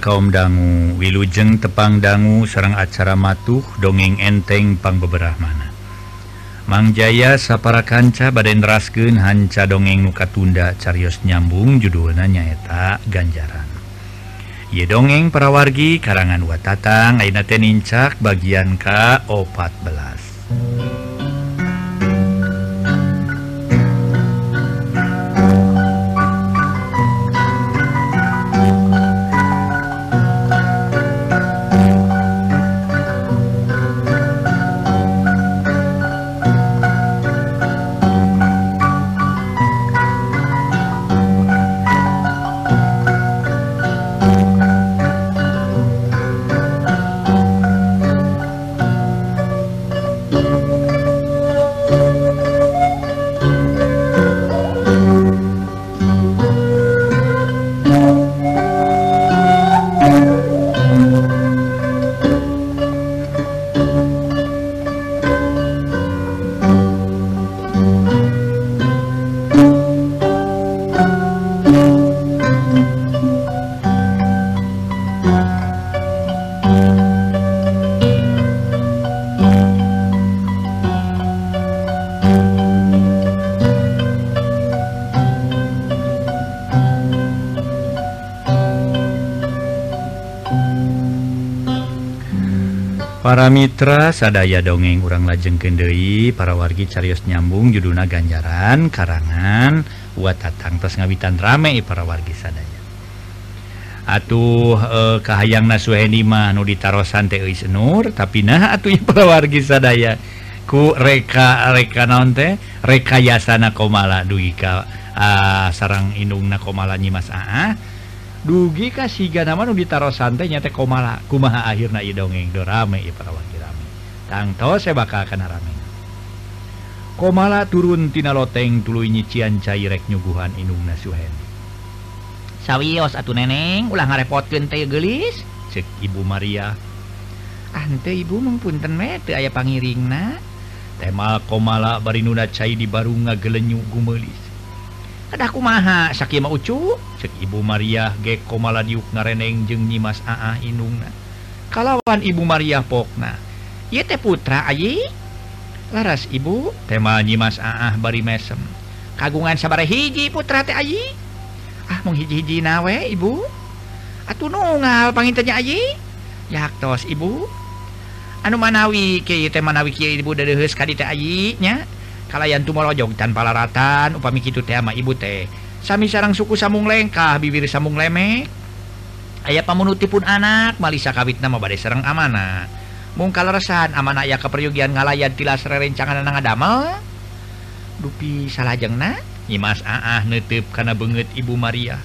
Kaum dangu. Wilujeng tepang dangu Serang acara matuh dongeng enteng pang beberapamana Mang Jaya sapara kanca baden rasken hanca dongeng muka tunda carios nyambung judulnya nyaeta ganjaran. Ye dongeng parawargi karangan watatang Ainaten Incak bagian K14 para Mitra sadaya dongeng urang lajeng Kendei para wargi carios nyambung juduna ganjaran karangan buat datang terus ngawitan rame para wargi sadaya. Atuh eh, kahayang nasuhenimah nu ditarosan teis Nur tapi nah atuh para wargi sadaya. Ku reka reka naon teh? Rekayasana komala duika uh, ah, sarang indung na komala nyimas aa dugi kasih nama ditaro santai nyate komala kumaha akhirna i dongeng. Do rame i para wakil rame. Tangto saya e bakal kena rame komala turun tina loteng tuluy nyician cairek nyuguhan inung nasuhen sawios atuh neneng. Ulah ngarepotkeun teh gelis cek ibu Maria. Ante ibu mengpunten me teu aya pangiringna. Temal komala bari nuna cai di barunga gelenyu gumelis. aku maha Sakima Ucu cek Ibu Maria Geko maladiuk ngareneng jeung nyimas Aa Inungna. Kalawan Ibu Maria Pokna. Ye teh putra Ayi? Laras Ibu tema nyimas aa bari mesem. Kagungan sabare hiji putra teh Ayi? Ah mung hiji-hiji nawe Ibu. Atuh nungal pangintanya Ayi? Yaktos Ibu. Anu manawi kieu teh manawi kieu Ibu deuleuheus ka teh Ayi nya kalian tumor ojog tanpa laratan upami gitu teh sama ibu teh. Sami sarang suku samung lengkah bibir samung lemek. Ayah pamunuti pun anak malisa kawit nama badai serang amanah mungkal resahan amanah ayah keperyugian ngalayan tilas rerencangan anak adamel dupi salajeng na nyimas aah nutup karena banget ibu Maria.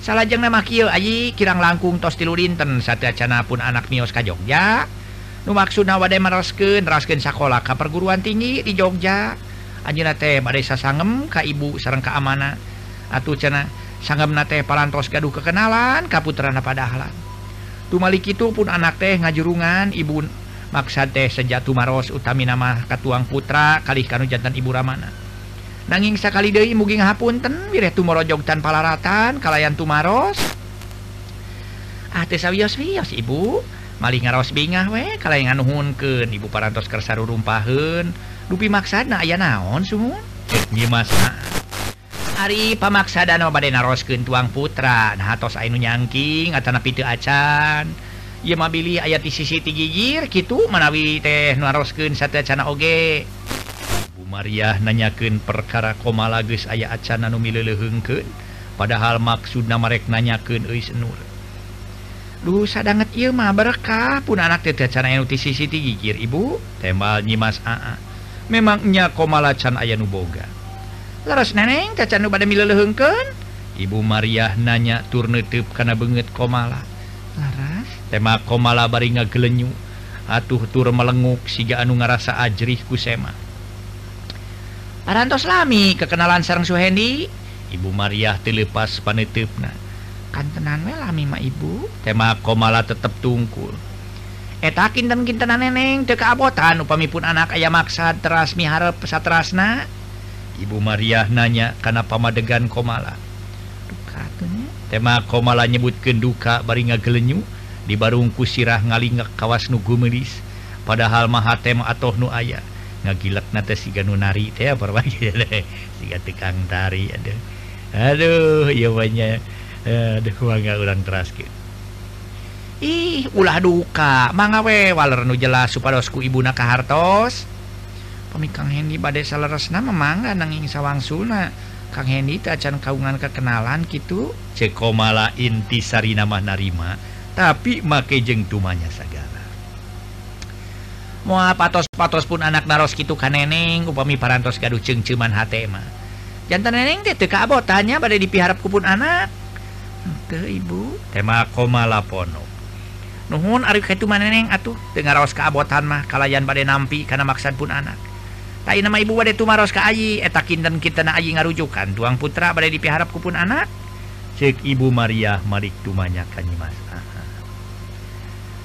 Salajeng nama kieu ayi kirang langkung tos tilu dinten satya pun anak mios ka Jogja. maksud wada merasken rasken sekolah ke perguruan tinggi di Jogja. Anjinate badesa sangem Ka Ibu sarang keamana atuh cena sanggam nate parantos gaduh kekenalan kaputrana padahalan Tumalik itu pun anak teh ngajurungan Ibu maksa teh sejatu Maros utami nama Katuang Putra kali kanu jantan Ibu Ramana. Nanging sakali Dewi muging hapunten wireh tumorojog tanpa laratan kalayan Tumaros ah teh sawios-wios Ibu. maling ngaros bingah we. Kalau yang anuhun ke ibu parantos kersaru rurumpaheun. Dupi maksana aya naon sumun eh, nyimas Ari pamaksa dan badai naroskeun tuang putra. Nah tos ainu nyangking atau napi teu acan. Ieu mah bilih aya ti sisi ti gigir kitu manawi teh naroskeun satu acana oge. Bu Maria nanyakeun perkara komala geus aya acan anu mileuleungkeun padahal maksudna marek nanyakeun euy senur dosa banget Imah berkah. Pun anak CCTV gigir Ibu. Tembal Nyimas AA. Komala Can aya nuboga leras neneng kacan pada milken Ibu Maria nanya turnetup karena banget komala. Laras? Tema komala baringa gelenyu atuh tur melenguk siga anu ngerasa ajrih kusema Arantos lami kekenalan sarang Suhendi. Ibu Maria telepas panetupna kantenan welama Ibu. Tema komala tetap tungkul. Eta kinten kinten neneng teka abotan upamipun anak ayah maksa teras miharap pesat rasna Ibu Maria nanya karena pamadegan komala Dukatunya. tema komala nyebut duka bari ngagelenyu. Di barungku sirah ngalinga kawas nugu melis padahal maha tema atau nu ayah ngagilak nate siga nu nari teh berbagi siga tekang tari aduh. Aduh iya banyak eh, keluarga ulang teras gitu ih ulah duka. Manga we waler nu jelas supadosku ibuna kahartos. Pemikang Hendy badai saleresna memangga nanging sawangsuna Kang Hendy tak acan kaungan kekenalan gitu ceko mala inti sari nama narima tapi make jeng tumanya segala Moal patos-patos pun anak naros gitu kan neneng upami parantos gaduh cengceman hatema. Jantan neneng teh teu kaabotannya badai dipiharap ku pun anak. tuh ibu tema koma lapono Nuhun Arif itu maneneng atuh dengar raos keabotan mah kalayan badai nampi karena maksad pun anak. Tai nama ibu badai tumaros ke ayi eta kinten kita na ayi ngarujukan tuang putra badai dipiharap ku pun anak. Cek ibu Maria marik tumanya kanyimas.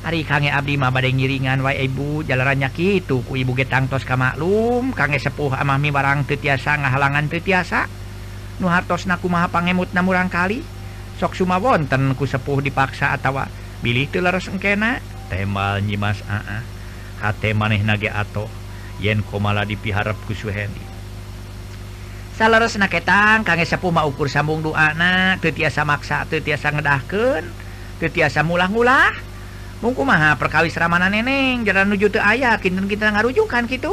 Ari kange abdi mah badai ngiringan wae ibu jalarannya kitu ku ibu getangtos ka maklum kange sepuh amami barang teu tiasa ngahalangan teu tiasa. Nu hartosna kumaha pangemutna murang kali. sok Suma wonten ku sepuh dipaksa atautawa Billy telar sengkena temal nyimas aa H maneh nage atau yen komala dipiharap ku Suhendi salarus naketang kangge sepuh mau ukur sambung doana teu tiasa maksa teu tiasa ngedahkeun teu tiasa mulah-mulah. Mungku maha perkawis ramana neneng jalan nuju teu aya kinten kita ngarujukan kitu.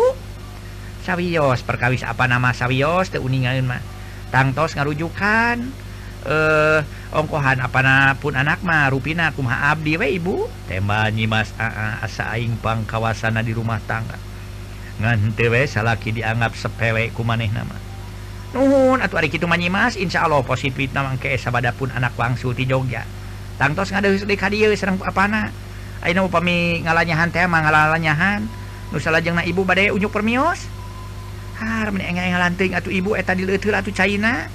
Sawiyos perkawis apa nama sawiyos teu uningaeun mah. Tangtos ngarujukan. eh ongkohan apanapun anakmah ruina kuma Abdi we Ibu. Tema nyimas asa Aingpang kawasana di rumah tangga. Ngantewe salaki dianggap sepewek ku maneh nama Nuhun atau hari itu manyimas Insya Allah positif nama ke sabadapun anak wangsu di Jogja. Tangtos ngadeus deui ka dieu sareng apana. Ayeuna upami ngalanyahan teh mah ngalalanyahan nu salajengna ibu bade unjuk permios. Har meni enggal-enggal lanting atuh ibu eta dileuteul atuh caina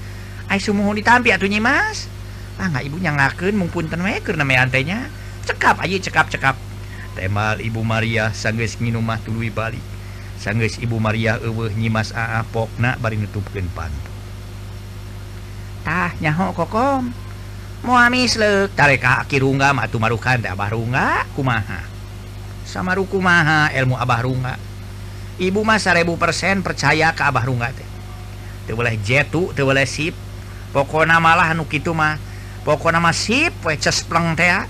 China mohon ditampi atau nyimas Ah nggak ibunya ngaken mumpun tenmeker namanya antenya cekap aja cekap cekap. Temal Ibu Maria sanggeus minumah tuluy balik. Sanggeus Ibu Maria eueuh nyimas aa pokna bari nutupkeun pantu tah nyaho kokom. Mau amis leuk. Tarek ka kirungga atuh marukan teh abah rungga kumaha? Sama kumaha ilmu abah rungga? Ibu mah 1000 persen percaya ke abah rungga teh. Teu boleh jetu teu boleh sip pokona malah nu kitu mah. Pokok nama siplang ah.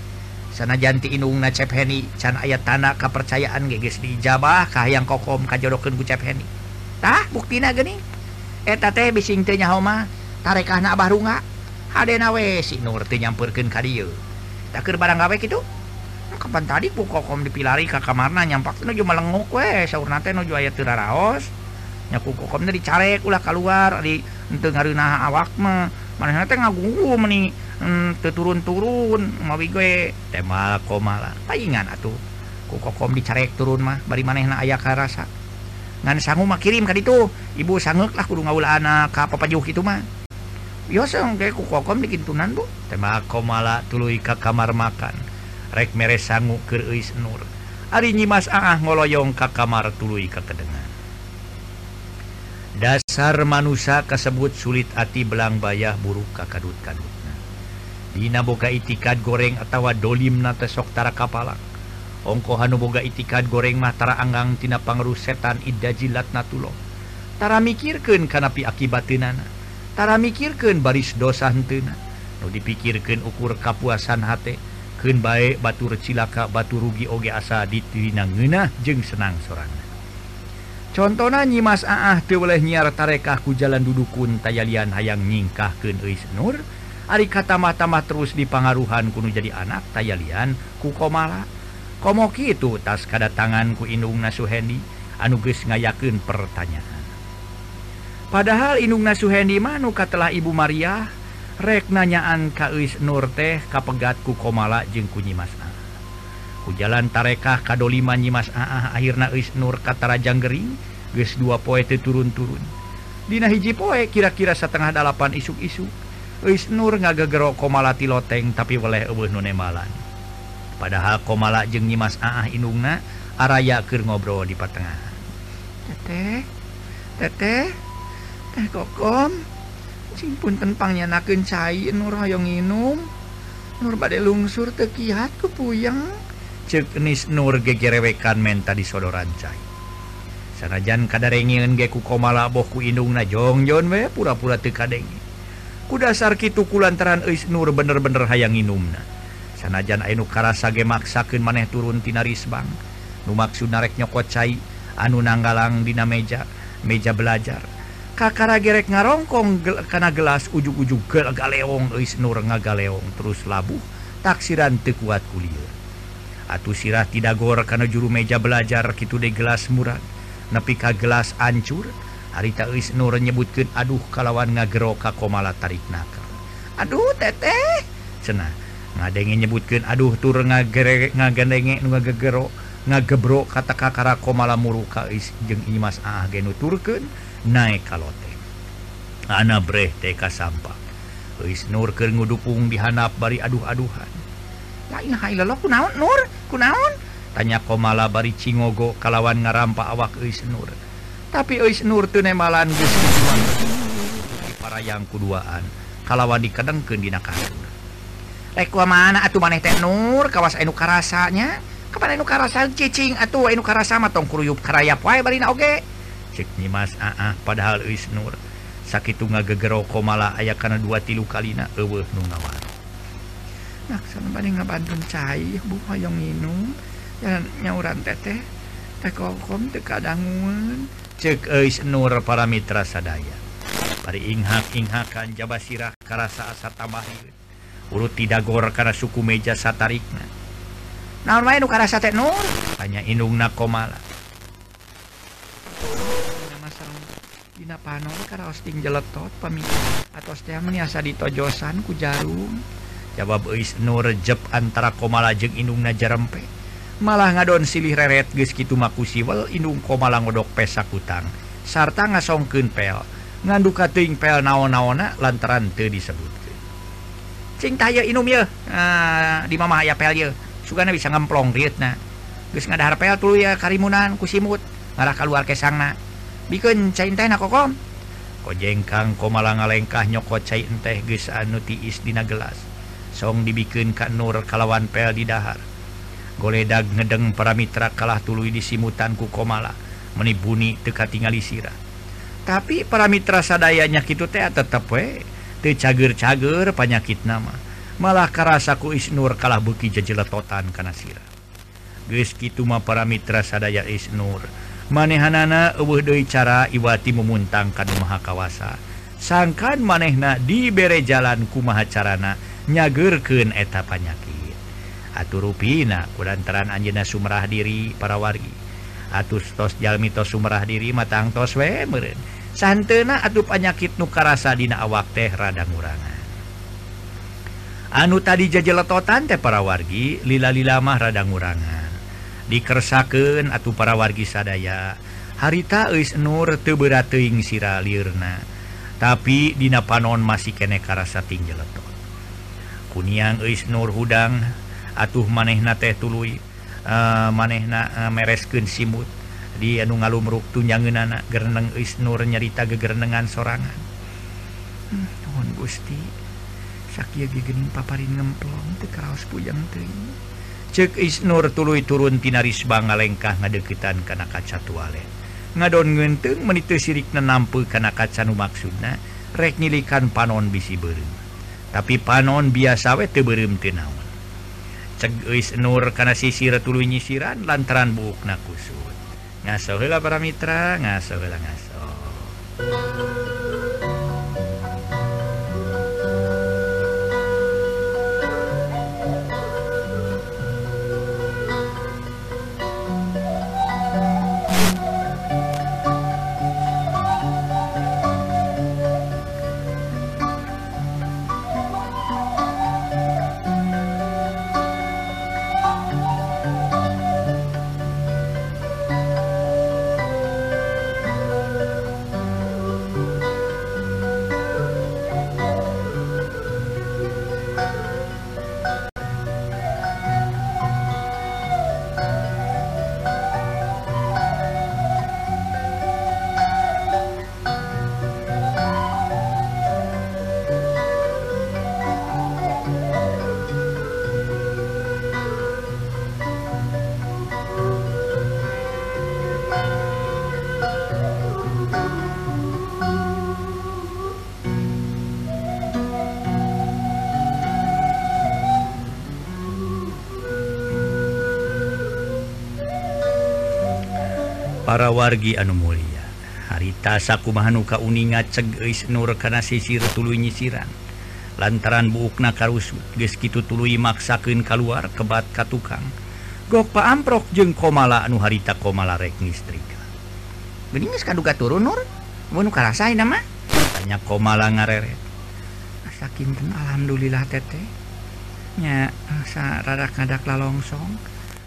sana janti inung nacep Heni. Can ayat tanah kepercayaan geges dijabah Ka yang kokom kajjodoken gucap Henitah buktina geni eta teh bisingnya Homa abah runga barunga Hwe si Nurti nyampurken kariu takir barang gawe gitu kapan tadi ku kokom dipilari ka kamarna nyampak nuju melenguk we. Sahur nate nuju ayat tira raos nyaku kokom dicarek ulah keluar di untuk ngarunaha awak mah. mana ngagu meni hmm, turun-turun mawi gue tema komala palingan atuh. Kukokom dicarek turun mah bari manehna aya karasa. Ngan sangu mah kirim kan itu ibu sangek lah kudu ngaula anak ka papajuk kitu mah. Yo sang ge kukokom dikintunan bu. Tema komala tuluy ka kamar makan. Rek mere sangu keur eis nur. Ari nyimas aah ngoloyong ka kamar tuluy ka kedengan dasar manusia kasebut sulit hati belang bayah buruk ka kadut-kadutna Dina boga itikad goreng atawa dolim nate soktara kapalak. Ongko hanu boga itikad goreng matara anggang tina pangeru setan idda jilat natulog tara mikirkan kanapi akibatnana tara mikirkan baris dosa hentena nu dipikirkan ukur kapuasan hate keun baik batur cilaka batu rugi oge asa ditinangenah jeng senang sorana. contohna nyimas ah boleh nyiar tarekah ku jalan dudukun tayalian hayang nyingkah ke Is Nur. Ari kata-mata-mah terus dipangaruhan kuno jadi anak tayalian ku komala. Komoki itu tas kada tangan ku inung Nasuhendi anuges ngayaken pertanyaan. Padahal inung Nasuhendi manuka telah Ibu Maria ka Kais Nur teh kapegat ku komala jeng ku nyimas jalan tarekah kadolima Nyimas ah akhirnya Isnur Katarajang Gering guys dua poete turun-turun. Dina hiji poe kira-kira setengah dalapan isuk-isuk Isnur ngagegero komalati loteng tapi weleh eueuh nu padahal komala jeung Nyimas Aah inungna araya keur ngobrol di patengah teteh teteh teh kokom sing punten pangnyenakeun cai nur hoyong inum nur bade lungsur teu kiat ku puyeng. cenis Nur gegerewekan menta disodo rancai. Sanajan kadarengin geku komala bohku inung na jongjon we pura-pura tekadengi kudasar kitu kulantaran Eis Nur bener-bener hayang inumna sanajan Ainu karasa ge maksakeun maneh turun tina risbang. Nu maksud narek nyokot cai anu nanggalang dina meja meja belajar. Kakara gerek ngarongkong gel, kana gelas ujug-ujug galeong Eis Nur ngagaleong terus labuh. Taksiran teu kuat kuliah Atuh sirah tidak gor karena juru meja belajar gitu de gelas murah. Nepi ka gelas ancur harita Is Nur nyebutkan aduh kalawan ngagero ka komala tarik naka. Aduh teteh. Cenah ngadenge nyebutkan aduh tur ngagere ngagandenge nu ngagegero ngagebro kata kakara komala muru ka Is jeung Imas ah genu turkeun naik kalote ana breh teka sampah. Is Nur keur ngudupung dihanap bari aduh-aduhan. lainlah kunaon Nur? Kunaon? Tanya komala bari Cingogo kalawan ngarampa awak Is Nur. Tapi Is Nur tunemalan para yang keduaan kalawan dikedengken dinakan rekwa mana atuh maneh teh Nur? Kawas enu karasanya? Kapan enu karasa? Cicing atuh enu karasa mah tong kuruyup karayap wae barina oge. Cek Nimas aah ah, padahal Is Nur. Sakitu ngagegero komala aya kana dua tilu kalina eueuh nu ngawar Naksan bade ngabantun cai bu hoyong minum dan nyauran teteh teh kokom teu kadangueun cek Is Nur para mitra sadaya. Pari inghak inghakan jabasirah karasa asa tambah urut tidak gor karena suku meja satarikna. Naon wae nu karasa teh Nur? Tanya indungna komala. Nama dina panon karaos ting jeletot pami atos teh niasa ditojosan ku jarum jawab Is Nur jeb antara komala jeung indungna jarempe. Malah ngadon silih reret geskitu maku siwel Inung komala ngodok pesakutang sarta ngasongkeun pel. Nganduka teuing pel naon-naona lantaran teu disebutkeun cing taya Inum ye ah, di mama aya pel ye sugana bisa ngemplong rieutna geus ngadahar pel tuluy ya karimunan ku simut ngarah kaluar kesangna bikeun cain teh na kokom? Kojengkang komala ngalengkah nyokot cai enteh geus anu tiis dina gelas. song dibikin Ka Nur kalawan pel di dahar. Goledag ngedeng para Mitra kalah tulu disimutan ku komala menibuni teka tinggali sirah. Tapi para Mitra sadayanya gitu teh tetap we cager-cager panyakit nama. Malah karasaku Isnur kalah buki jejeletotan karena sirah. Mah para Mitra sadaya Isnur manehanana Doi cara Iwati memuntangkan Maha kawasa. Sangkan manehna dibere jalan kumaha carana nyagerken eta panyakit. Atur ruina kulantaran Anjena Sumrah diri para wargi. Atus tos jalmitos Sumrah diri matang tos we santena atuh panyakit nukarasa dina awak teh radang kurangan anu tadi jajeletotan teh para wargi lila-lila mah radang urangan dikersaken atuh para wargi sadaya. Harita is Nur teberateing sira lirna tapi dina panon masih kene karasa tinjeleto kuniang Isnur hudang atuh manehna teh tuluy uh, eh, manehna eh, uh, meresken simut. Di anu ngalumruk tunjangan anak gereneng Isnur nyarita gegerenengan sorangan. Hmm, Gusti Sakya gegening paparin ngemplong teu kaos pujang teuing cek Isnur tuluy turun tinaris bang ngalengkah ngadeketan kana kaca tuale. Ngadon ngenteng menitu sirik nenampu kana kaca nu maksudna rek nyilikan panon bisi beureum tapi panon biasa we naon. Ceg ceis nur kana sisir tuluy nyisiran lantaran buukna kusut ngaso heula para mitra ngaso heula ngaso para wargi anu Mulia. Harita sakumahanu uninga cegeis nur kana sisir tulu nyisiran. Lantaran buukna karusut geskitu tuluy maksakeun keluar kebat ka tukang. Gok pa amprok jeung komala anu harita komala rek nistrika geuningeus kaduga turun nur? Mun karasain mah tanya komala ngareret. Sakinten alhamdulillah teteh nya asa rada ngadak lalongsong.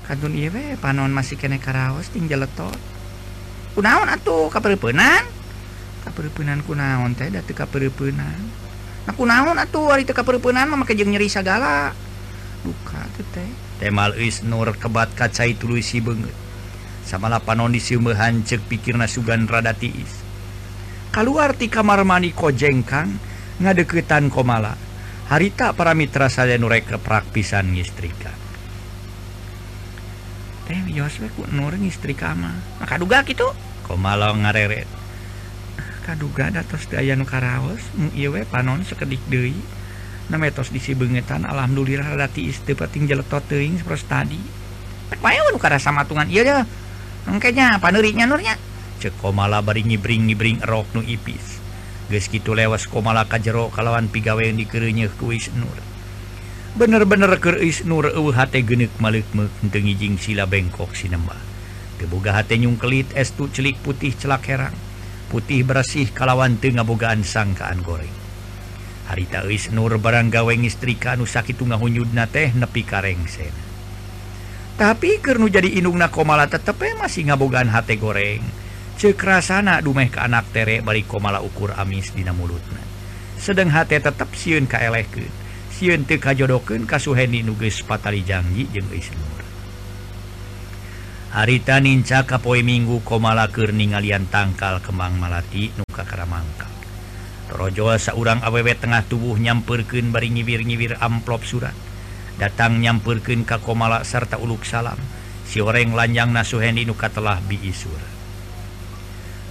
Kadun ieu we panon masih kene karaos tinggal letot kunaon atuh? Kapereupeunan kapereupeunan kunaon teh? Da teu kapereupeunan nah kunaon atuh? Ari teu kapereupeunan mah make jeung nyeri sagala. Duka teh teh. Temal eus nur kebat kacai tuluy si beungeut. Samala panon disieumehan ceuk pikirna sugan rada tiis. Kaluar ti kamar mandi kojengkang ngadeuketan komala harita para mitra saya nurek keprak pisan ngistrika. Teh wios we ku nur ngistrika mah. Nah kaduga kitu komalong ngareret kaduga datos dayanu karaos iwe panon sekedik deui nametos disi bengetan alhamdulillah rati teu penting jeletot teuing sapertos tadi Paya anu karasa matungan ieu deh. Engkenya paneurinya nurnya. Cek komala bari ngibring-ngibring rok nu ipis. Geus kitu lewas komala ka jero kalawan pigawe dikereunyeuh ku Isnur Bener-bener keur Isnur eueuh hate geuneuk maleuk meuk teu ngijing sila bengkok sinemba. dibuga hate nyungkelit estu celik putih celak herang. Putih bersih kalawan Tengabogaan sangkaan goreng. Harita Is Nur barang gaweng istri kanu sakit ngahunnyudna teh nepi karengsen tapi Kernu jadi inung komala tetepe eh masih ngabogaan hat goreng. Cekrasana dumeh ke anak tere balik komala ukur amis dina mulutna sedang hat tetap siun kalehken siun teka jodoken nu nuges patali janji jeung nur. harita Ninca Kapoi Minggu komalaker ningalian tangkal kembang Malati nuka Karamangka Torojo seorang awewe tengah tubuh nyamperken bari nyiwir-nyiwir amplop surat. Datang nyamperken ka komala serta uluk salam. Si oreng lanjang nasuhendi nuka telah biisur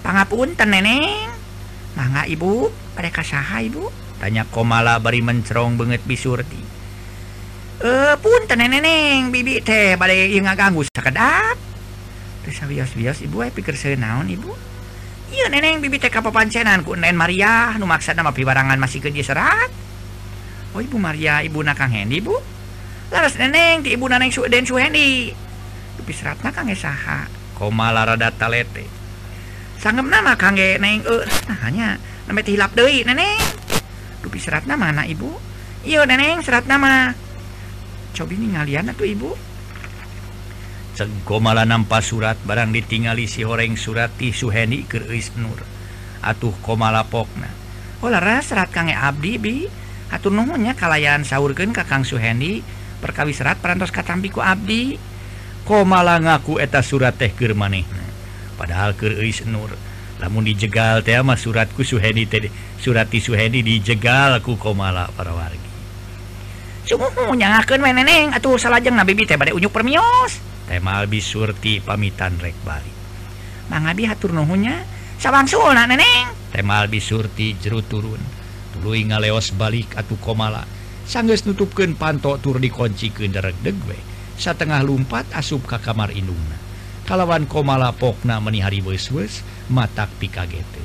pangapunten neneng? Mangga ibu. Pada kasaha ibu? Tanya komala bari mencerong banget bisurti eh pun neneng. Bibi teh pada yang ngaganggu sekedap bios Ibu eh, pikir naon Ibu? Neneng bibi TK pepancenan ku Nen Maria nu maksa nama pibarangan masih ke serat. Oh Ibu Maria Ibu nakang Hendy Ibu? Laras neneng di Ibu naneng su den su Hendy tapi serat nakang saha koma larada talete. Sanggem nama kangge neng eh nah hanya. Nama tilap deui neneng. Dupi serat nama anak ibu. Iya neneng serat nama. Coba ini ngalian tuh ibu? Sego malah nampa surat barang ditingali si horeng surati Suheni ke Nur. Atuh komala pokna olah serat kangge Abdi bi. Atuh nuhunnya kalayan sahurken Kakang Suheni perkawi serat perantos katambiku Abdi. Komala ngaku eta surat teh keur manehna. Padahal ke Nur. Namun dijegal tema suratku Suheni teh surati Suheni dijegalku komala para wargi. Sungguh nyangakeun we neneng atuh salajeng na bibi teh bade unjuk permios. Temalbi Surti pamitan rek Bali Abi hatur nuhunya sawangsulna neneng. Temalbi Surti jeru turun. Tuluy ngaleos balik atuh komala. Sangges nutupken pantok tur dikonci ke derek degwe satengah lumpat asup ka kamar indungna. Kalawan komala pokna menihari wes-wes matak pikagete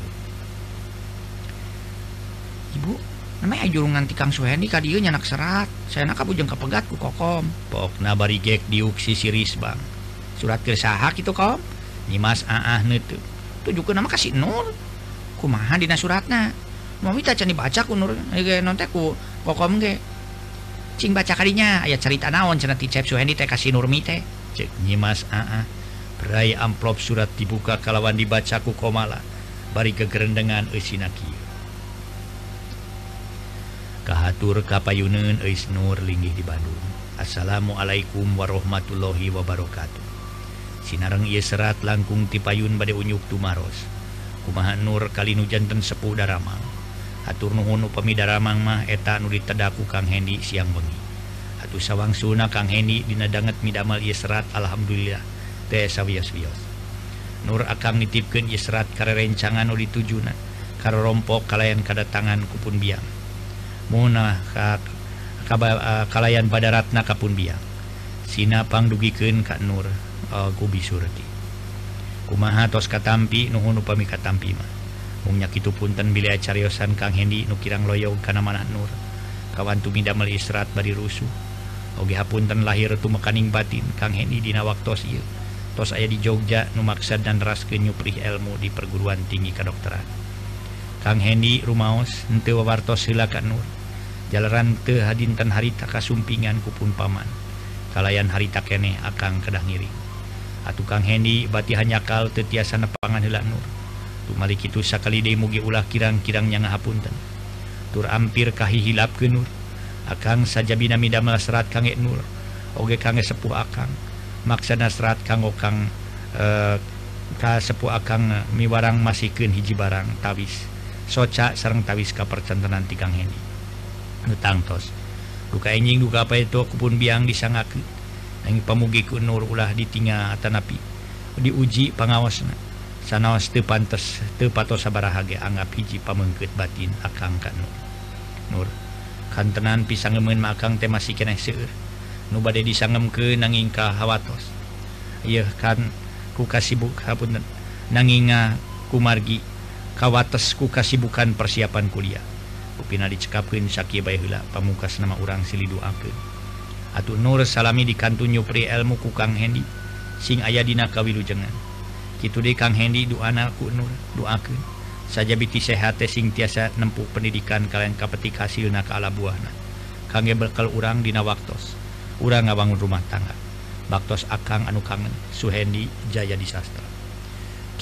Ibu namanya jurungan tikang Suhendi ka dieu nyanak serat. Saya nak bujeng kepegat ku kokom. Pokna bari gek diuk si siris bang. Surat ke saha kitu kom. Nyimas aah netu Tujukeun nama kasih Nur. kumaha dina suratna? Mau minta can dibaca ku nur ge non teh ku kokom ge. Cing baca kadinya aya cerita naon cenah ti cep Suhendi teh kasih nurmi teh. Cek nyimas aah. Berai amplop surat dibuka kalawan dibaca ku komala bari kegerendengan eusinaki Kahatur Kapayunun Eis Nur linggih di Bandung. Assalamualaikum warahmatullahi wabarakatuh. Sinarang ia serat langkung tipayun bade unyuk tumaros. Kumaha Nur kali nujanten sepuh Daramang? Atur nuhun upami Daramang mah eta nu ditedaku Kang Hendi siang bengi atuh sawang suna Kang Hendi dina danget midamal ieu serat alhamdulillah teh sawios-wios. Nur akang nitipkeun ieu serat karerencangan nu ditujuna karo rompok kalayan kadatangan kupun biang. Muna kakalayan pada Ratna Kapun Biang Sinapang dugiken Kak Nur Gubi Surti kumaha tos katampi nuhun upami katampi mah Mungnya itu punten bila cariosan Kang Hendi nu kirang loyog kana mana Nur. Kawan tumida meli istirahat bari rusuh oge hapunten lahir tu mekaning batin Kang Hendi dina waktos ieu. Tos aya di Jogja nu maksad dan ras nyuprih ilmu di perguruan tinggi kedokteran. Kang Hendy Rumaos henteu wawartos silakan Nur. Jalanan ke hadintan harita kasumpingan kupun paman kalayan harita kene akang kedah ngiring. Atuh Kang Hendy bati hanyakal teu tiasa nepangan heula Nur. Tumalik itu sakali deui mugi ulah kirang-kirang nya ngahapunten. Tur ampir kahihilap ke Nur. Akang sajabina midamel serat Kange Nur. Oge Kange sepuh akang. Maksana serat kanggo Kang eh, ka sepuh akang eh, miwarang masikeun hiji barang tawis. soca sarang tawiska percantanan ti Kang Heni nu tangtos duka enjing duka apa itu aku pun biang disangakeun angin pamugi ku nur ulah ditinga tanapi diuji pangawasna. Sanaos teu pantes teu patos sabaraha ge anggap hiji pamengkeut batin akang ka nur. Nur. Kantenan pisangemeun mah akang teh masih keneh seueur. Nu bade disangemkeun nanging ka hawatos ieu kan ku kasibuk hapunten. Nanginga kumargi kawates ku kasibukan persiapan kuliah. Kupina dicekapkan heula pamungkas nama urang Silidu Aken Atuh Nur salami di kantun nyupri elmu ku Kang Hendi. Sing aya dina kawilujengan. Kitu de Kang Hendi doana ku Nur doakeun saja biti sehat sing tiasa nempuh pendidikan kalian kapetik hasilna ka ala buahna. Kangge bekal urang dina waktos. Urang ngabangun rumah tangga. Baktos akang anu kangen Suhendi Jaya Disastra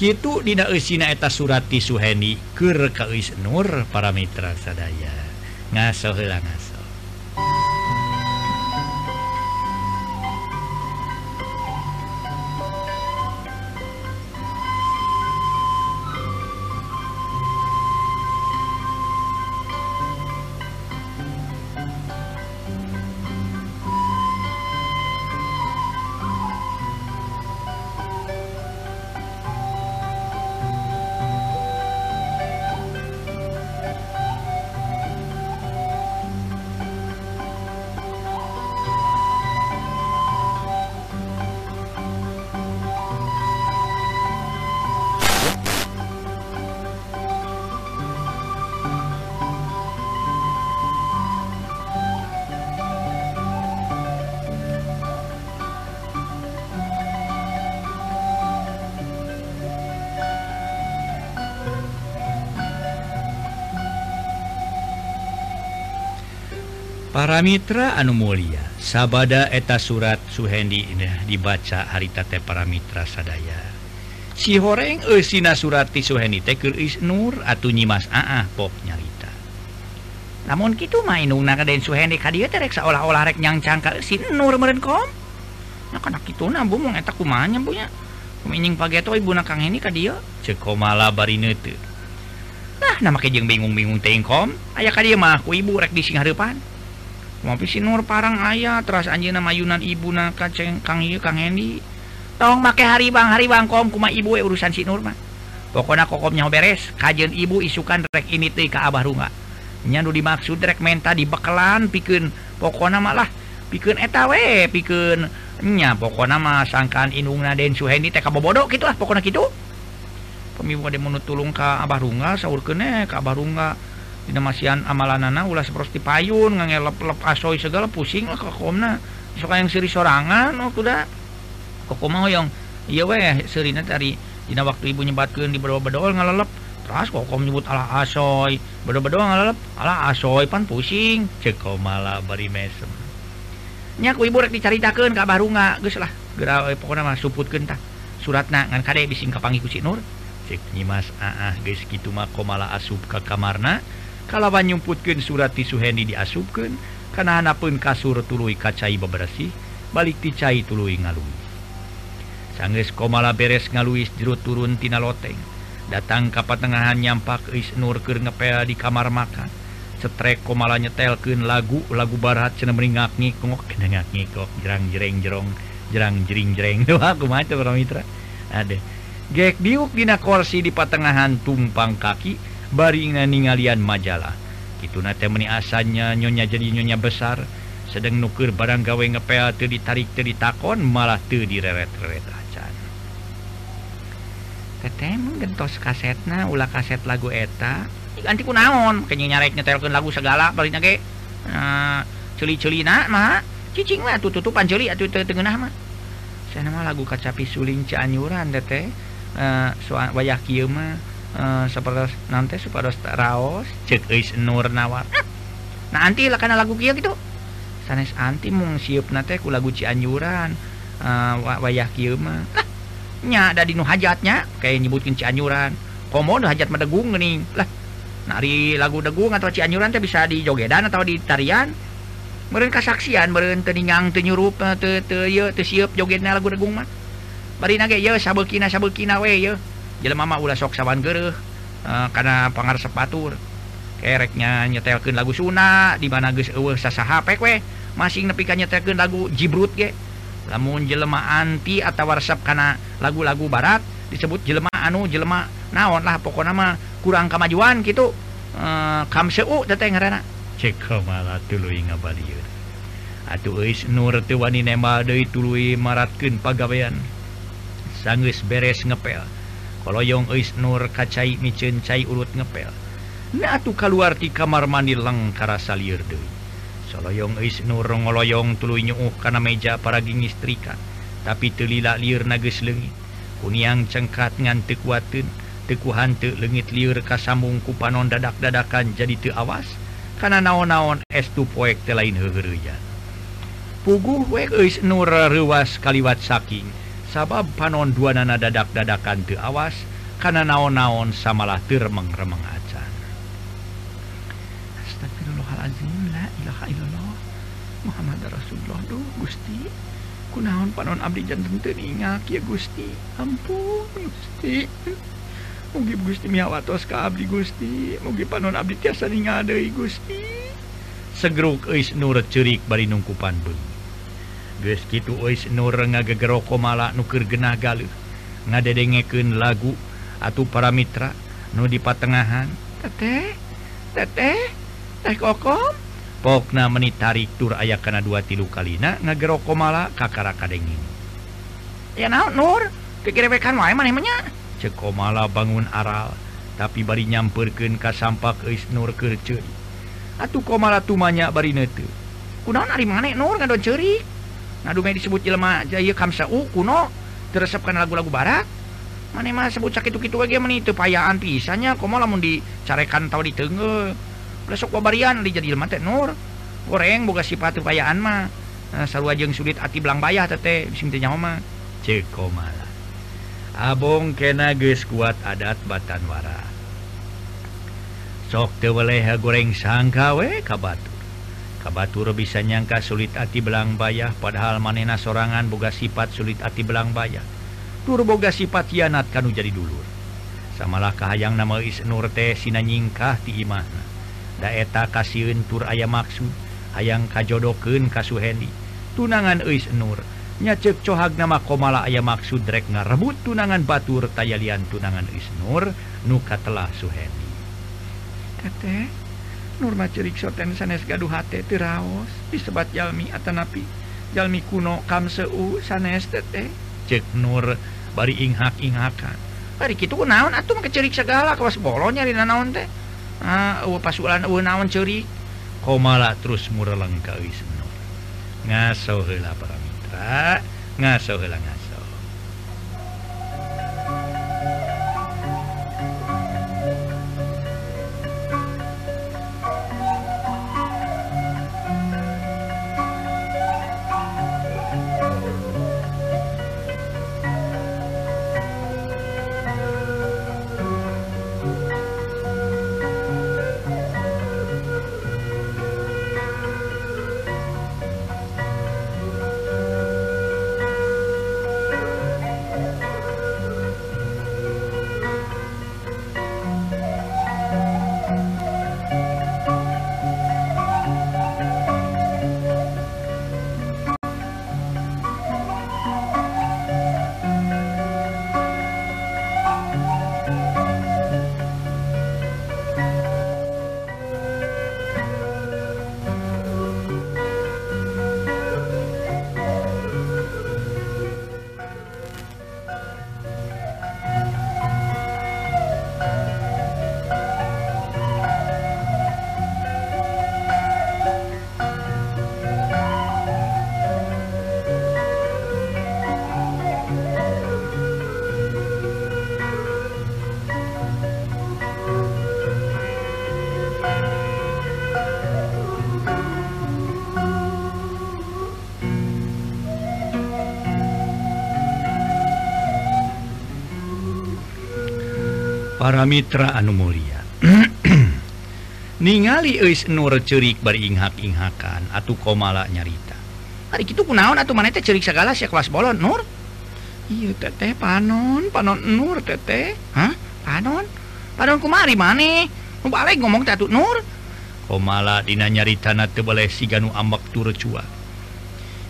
Kitu Dina eusina eta surati Suheni ke Nur para Mitra sadaya ngaso. hilang para Mitra anu Mulia. Sabada eta surat Suhendi indah dibaca haritate para Mitra sadaya. Si horeng Eina surati Suhendi tekir is Nur atau nyimas Aah pop nyarita. Namun gitu mainung nakaden Suhendi kadia terek seolah-olah rek nyang cangkal si Nur meren kom. Nah kana kitu na bu mong eta kumaha nya bu nya? Kumining pageto ibu na kang ini kadia cekomala bari neuteut nah nama jeung bingung-bingung teh kom. Aya kadia mah ku ibu rek di sing harapan ngopi Nur parang ayah terus Anjina Mayunan Ibu na kaceng Kang Yu Kang Hendi tong make hari Bang hari Bang kom kuma ibu we urusan si Nur mah. Pokoknya kokomnya beres kajian ibu isukan rek ini teh ke abah rumah nyandu dimaksud rek menta di bekelan pikun pokoknya malah pikeun eta we pikeun nya. Pokoknya mah sangkaan inungna den suhendi teh kabobodo kitu lah pokoknya pemibu pemimpin mun menutulung ka abah runga sahur kene ka abah runga Dinamasian amalanana ulah seperti payun ngangelep-lep asoy segala pusing lah kokomna. Suka yang siri sorangan oh kuda. Kokoma hoyong iya weh serina tari dina waktu ibu nyebatkeun di bedol-bedol ngalelep. Terus kokom nyebut ala asoy, bedol-bedol ngalelep ala asoy pan pusing. Cekomala bari mesem. Nya ku ibu rek dicaritakeun ka barunga geus lah. geura eh, pokona mah suputkeun tah. Suratna ngan kade bising kapangi ku si Nur. Cek Nyimas aah geus kitu mah komala asup ka kamarna. kalawan nyumputkeun surat ti Suhendi diasupkeun kana pun kasur tuluy kacai bebersih balik ti cai tuluy ngaluwi sanggeus komala beres ngaluis jero turun tina loteng datang ka patengahan nyampak is nurker ngepel di kamar makan setrek komala nyetelkeun lagu lagu barat cenah meringak ngikok ngak ngikok jerang jereng jerong jerang jering jereng doa kumaha para mitra ade. Gek diuk dina kursi di patengahan tumpang kaki baring ningalian majalah. Itu na temeni asanya nyonya jadi nyonya besar. Sedang nuker barang gawe ngepel teu ditarik teu ditakon malah teu direret-reret acan. Teteh gentos kasetna ulah kaset lagu eta. Ganti ku naon? Kayaknya nyarek nyetelkan lagu segala baliknya ke uh, celi-celi mah. Cicing lah tuh tutupan celi atuh tengah mah. Saya nama lagu kacapi suling cianyuran teteh uh, eh, soal wayah kieu mah. Ah, seperti nanti supados raos cek eis nur nawar. Nah anti lah karena lagu kia gitu sanes anti mung siup nate ku lagu cianjuran uh, ah, wayah kieu mah lah nya ada di nu hajatnya kayak nyebutkeun cianjuran komo nu hajat medegung nih geuning lah nari lagu degung atau cianjuran teh bisa di jogedan atau di tarian. Meren kasaksian meureun teu ningang teu nyurup teu teu ieu teu sieup jogedna lagu degung mah bari nage ye sabekina sabekina we ye. jelema mah ulah sok sawan geureuh uh, eh, karena pangar sepatur kereknya nyetelkeun lagu Sunda di mana guys masing nepi ka nyetelkeun lagu jibrut ge. Namun jelema anti atau warsap karena lagu-lagu barat disebut jelema anu jelema naon lah pokok nama kurang kemajuan gitu uh, eh, kam seu teteh ngerana cek malah tuluy ngabalieur atuh eis nur teu wani nembal deui tuluy maratkeun pagawean sanggeus beres ngepel. koloyong is Nur kacai micencai urut ngepel. Natu keluar di kamar mandi leng karasa liur deui. Soloyong is Nur ngoloyong tuluy nyuuh kana meja para gingistrika tapi telila liur nages leungit kuniang cengkat ngan teu kuateun teu lengit leungit liur kasambung ku panon dadak-dadakan jadi teu awas kana naon-naon estu poek teh lain heuheureja Puguh wek is Nur ruas kaliwat saking. Sabab panon dua nana dadak dadakan te awas karena naon-naon samalah termeng remeng acan. Astagfirullahaladzim la ilaha illallah Muhammad Rasulullah duh Gusti. Kunaon panon abdi janten teu ingat ya Gusti. Ampun Gusti. Mugi Gusti miawatos ka abdi Gusti. Mugi panon abdi tiasa ningal deui Gusti. Segeruk eus nur cerik bari nungkupan beung gitu ngagegeroko mala keur genah galeuh ngadedengeken lagu atuh para Mitra nu di patengahan. Tete tete teh kokom. Pokna meni tarik tur aya kana dua tilu kalina ngageroko mala kakara kadengin. Ya naon nur? Kekirewekan wae maneh nya ceko mala bangun aral tapi bari nyamperkeun ka sampak eis nur keur ceuri. Atuh komala tumanya bari neuteu. Kunaon ari maneh nur? Ngadon ceurik. Nah, disebut jelema jaya kamsa u kuno teresepkan lagu-lagu barat. Mana mah sebut sakit gitu lagi mana itu payaan pisannya. Komo lamun dicarekan tau di tengah. besok babarian di jadi jelema teh nur. Goreng boga sifat payaan mah. Nah, selalu aja yang sulit ati belang bayah teteh sing teh mah. Ceko malah. Abong kena geus kuat adat batan wara. Sok teu goreng sangka we kabatu kabatur bisa nyangka sulit ati belang bayah padahal manena sorangan boga sifat sulit ati belang bayah. Tur boga sifat hianat kanu jadi dulur. Samalah kahayang nama is nur teh sina nyingkah ti imahna. Daeta kasieun tur aya maksud hayang kajodokeun ka Suhendi tunangan eis nur nyacek cohag nama komala aya maksud rek ngarebut tunangan batur tayalian tunangan is nur nu katelah Suhendi Teteh Nurmaiksanes gaduh hate raos. Disebat Jalmi Atanapi Jalmi kuno kamseu sanes cek Nur bari inghak inghakan hari itu uh naon mah kecerik segala kawas bolonya dina naon teh? Ah, uh pasulan uh naon cerik? Komala terus murah lengkawi senur ngaso heula para mitra ngaso heula para Mitra Anumoria. Ningali Nur cerik beringhak-inghakan atau komala nyarita. Hari itu kunaon atau mana teh cerik segala sih kelas bolon Nur? Iya teteh panon panon Nur teteh hah? Panon? Panon kumari mana nu balik ngomong tatu Nur? Komala dina nyarita na tebeleh si ganu ambak tur cua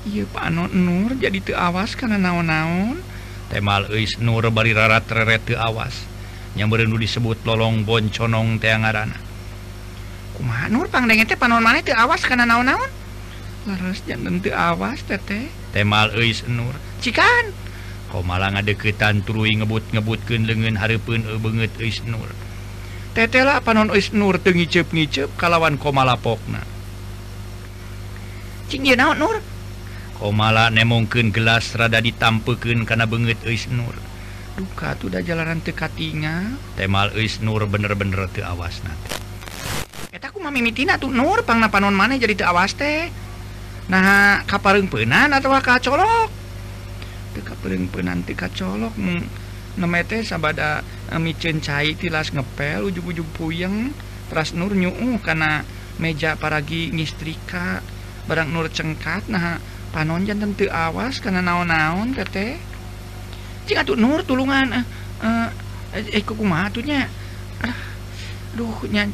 iya panon Nur jadi teu awas karena naon-naon. Temal eis Nur bari rarat reret teu awas. nyamerendu disebut lolong bonconong teangarana awas karena naon-naon? Awas nur. Cikan! Kau malah ngadeketan turui ngebut-ngebutkan lengan haripun e banget is nur. Tetela panon is nur teu ngicep-ngicep kalawan komalapokna cing naon nur? Komala nemongkeun gelas rada ditampekeun kana banget is nur. duka udah jalanan tekatinya temal is Nur bener-bener ke awas aku mamitina tuh Nur pang panon mana jadi te awas teh. Nah kapareng penan atau kacolok? Teka pereng penan teka colok nemete sabada eh, micen cai tilas ngepel ujung-ujung puyeng teras Nur nyuu karena meja paragi ngistrika barang Nur cengkat. Nah panon jantan te awas karena naon-naon kete cing atuh nur tulungan eh eh, eh ku kumaha atuhnya aduh nya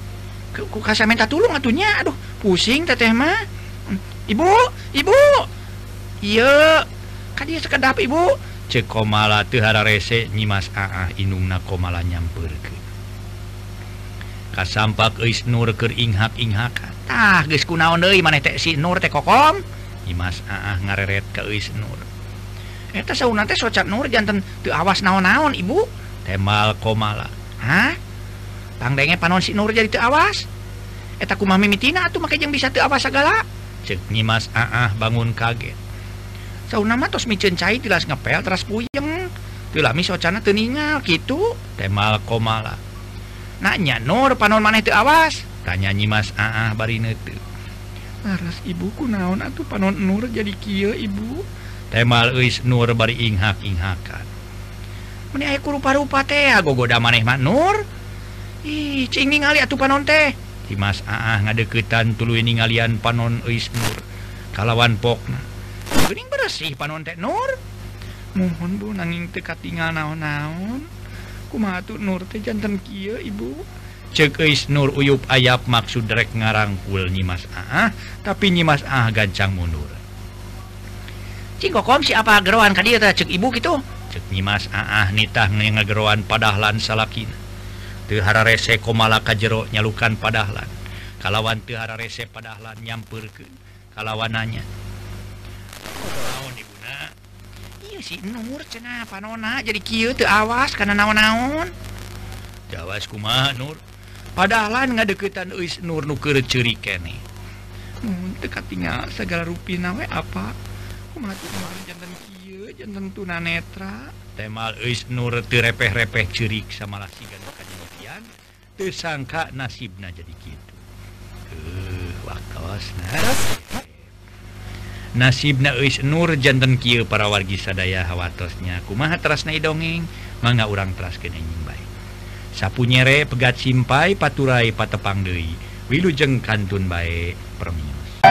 ku kasih minta tulung atuhnya aduh pusing teteh mah. Ibu ibu. Iya kan dia sekedap ibu. Tuh tehara rese nyimas aa inungna komala nyamper ke kasampak eis nur ker inghak inghak tah geus kunaon deh mana teh si nur teh kokom nyimas aa ngareret ke eis nur. nur jantan awas naon-naon ibu. Temal komala Hah? Hahge panon si Nur jadi awas. Eta kumaha mimitina tuh make yang bisa awas segala Nyimas ah bangun kaget. Sau nama tos micen cai tilas ngepel teras puyeng. Tilami socana teningal gitu temal komala nanya Nur panon maneh teu awas. Tanya Nyimas ah bari tuh Laras ibuku naon atuh panon Nur jadi kia ibu? temal Nur bari inghak-inghakan men rupa-rupa teh gogoda maneh Nur. Panon teh. Dimas ah ngadeketan tulu ningalian panon Uis Nur. Kalawan pokna Bening bersih panon teh Nur. Mohon bu nanging tekat tinggal naon-naon. Kumatu Nur teh jantan kia ibu? Cek Nur uyup ayap maksud rek ngarangkul Nyimas ah tapi Nyimas ah gancang mundur. Cingkokom si apa gerawan ka dia cek ibu gitu. Cek Nyimas aah nitah ngegerawan padahlan salakin. Teu hararese komala ka jero nyalukan padahlan. Kalawan teu hararese padahlan nyampeurkeun kalawanannya. Naon ibuna? Ieu si Nur cenah panona jadi kieu teu awas kana naon-naon. Jawas kumaha Nur? Padahlan ngadeukeutan euis Nur nu keur kene keneh. Mun teu segala rupi nawe apa? jantan tunanetra temal nurrepeh-repeh cirik sama lasian tersangka nasibnya jadi gitu nasib Nur jantan kieu para wargi sadaya hawatosnya. Kumaha terasna dongeng? Manga urang teras kening baik sapu nyere pegat simpai paturai patepang Dewi Wilu jeng kantun baik permius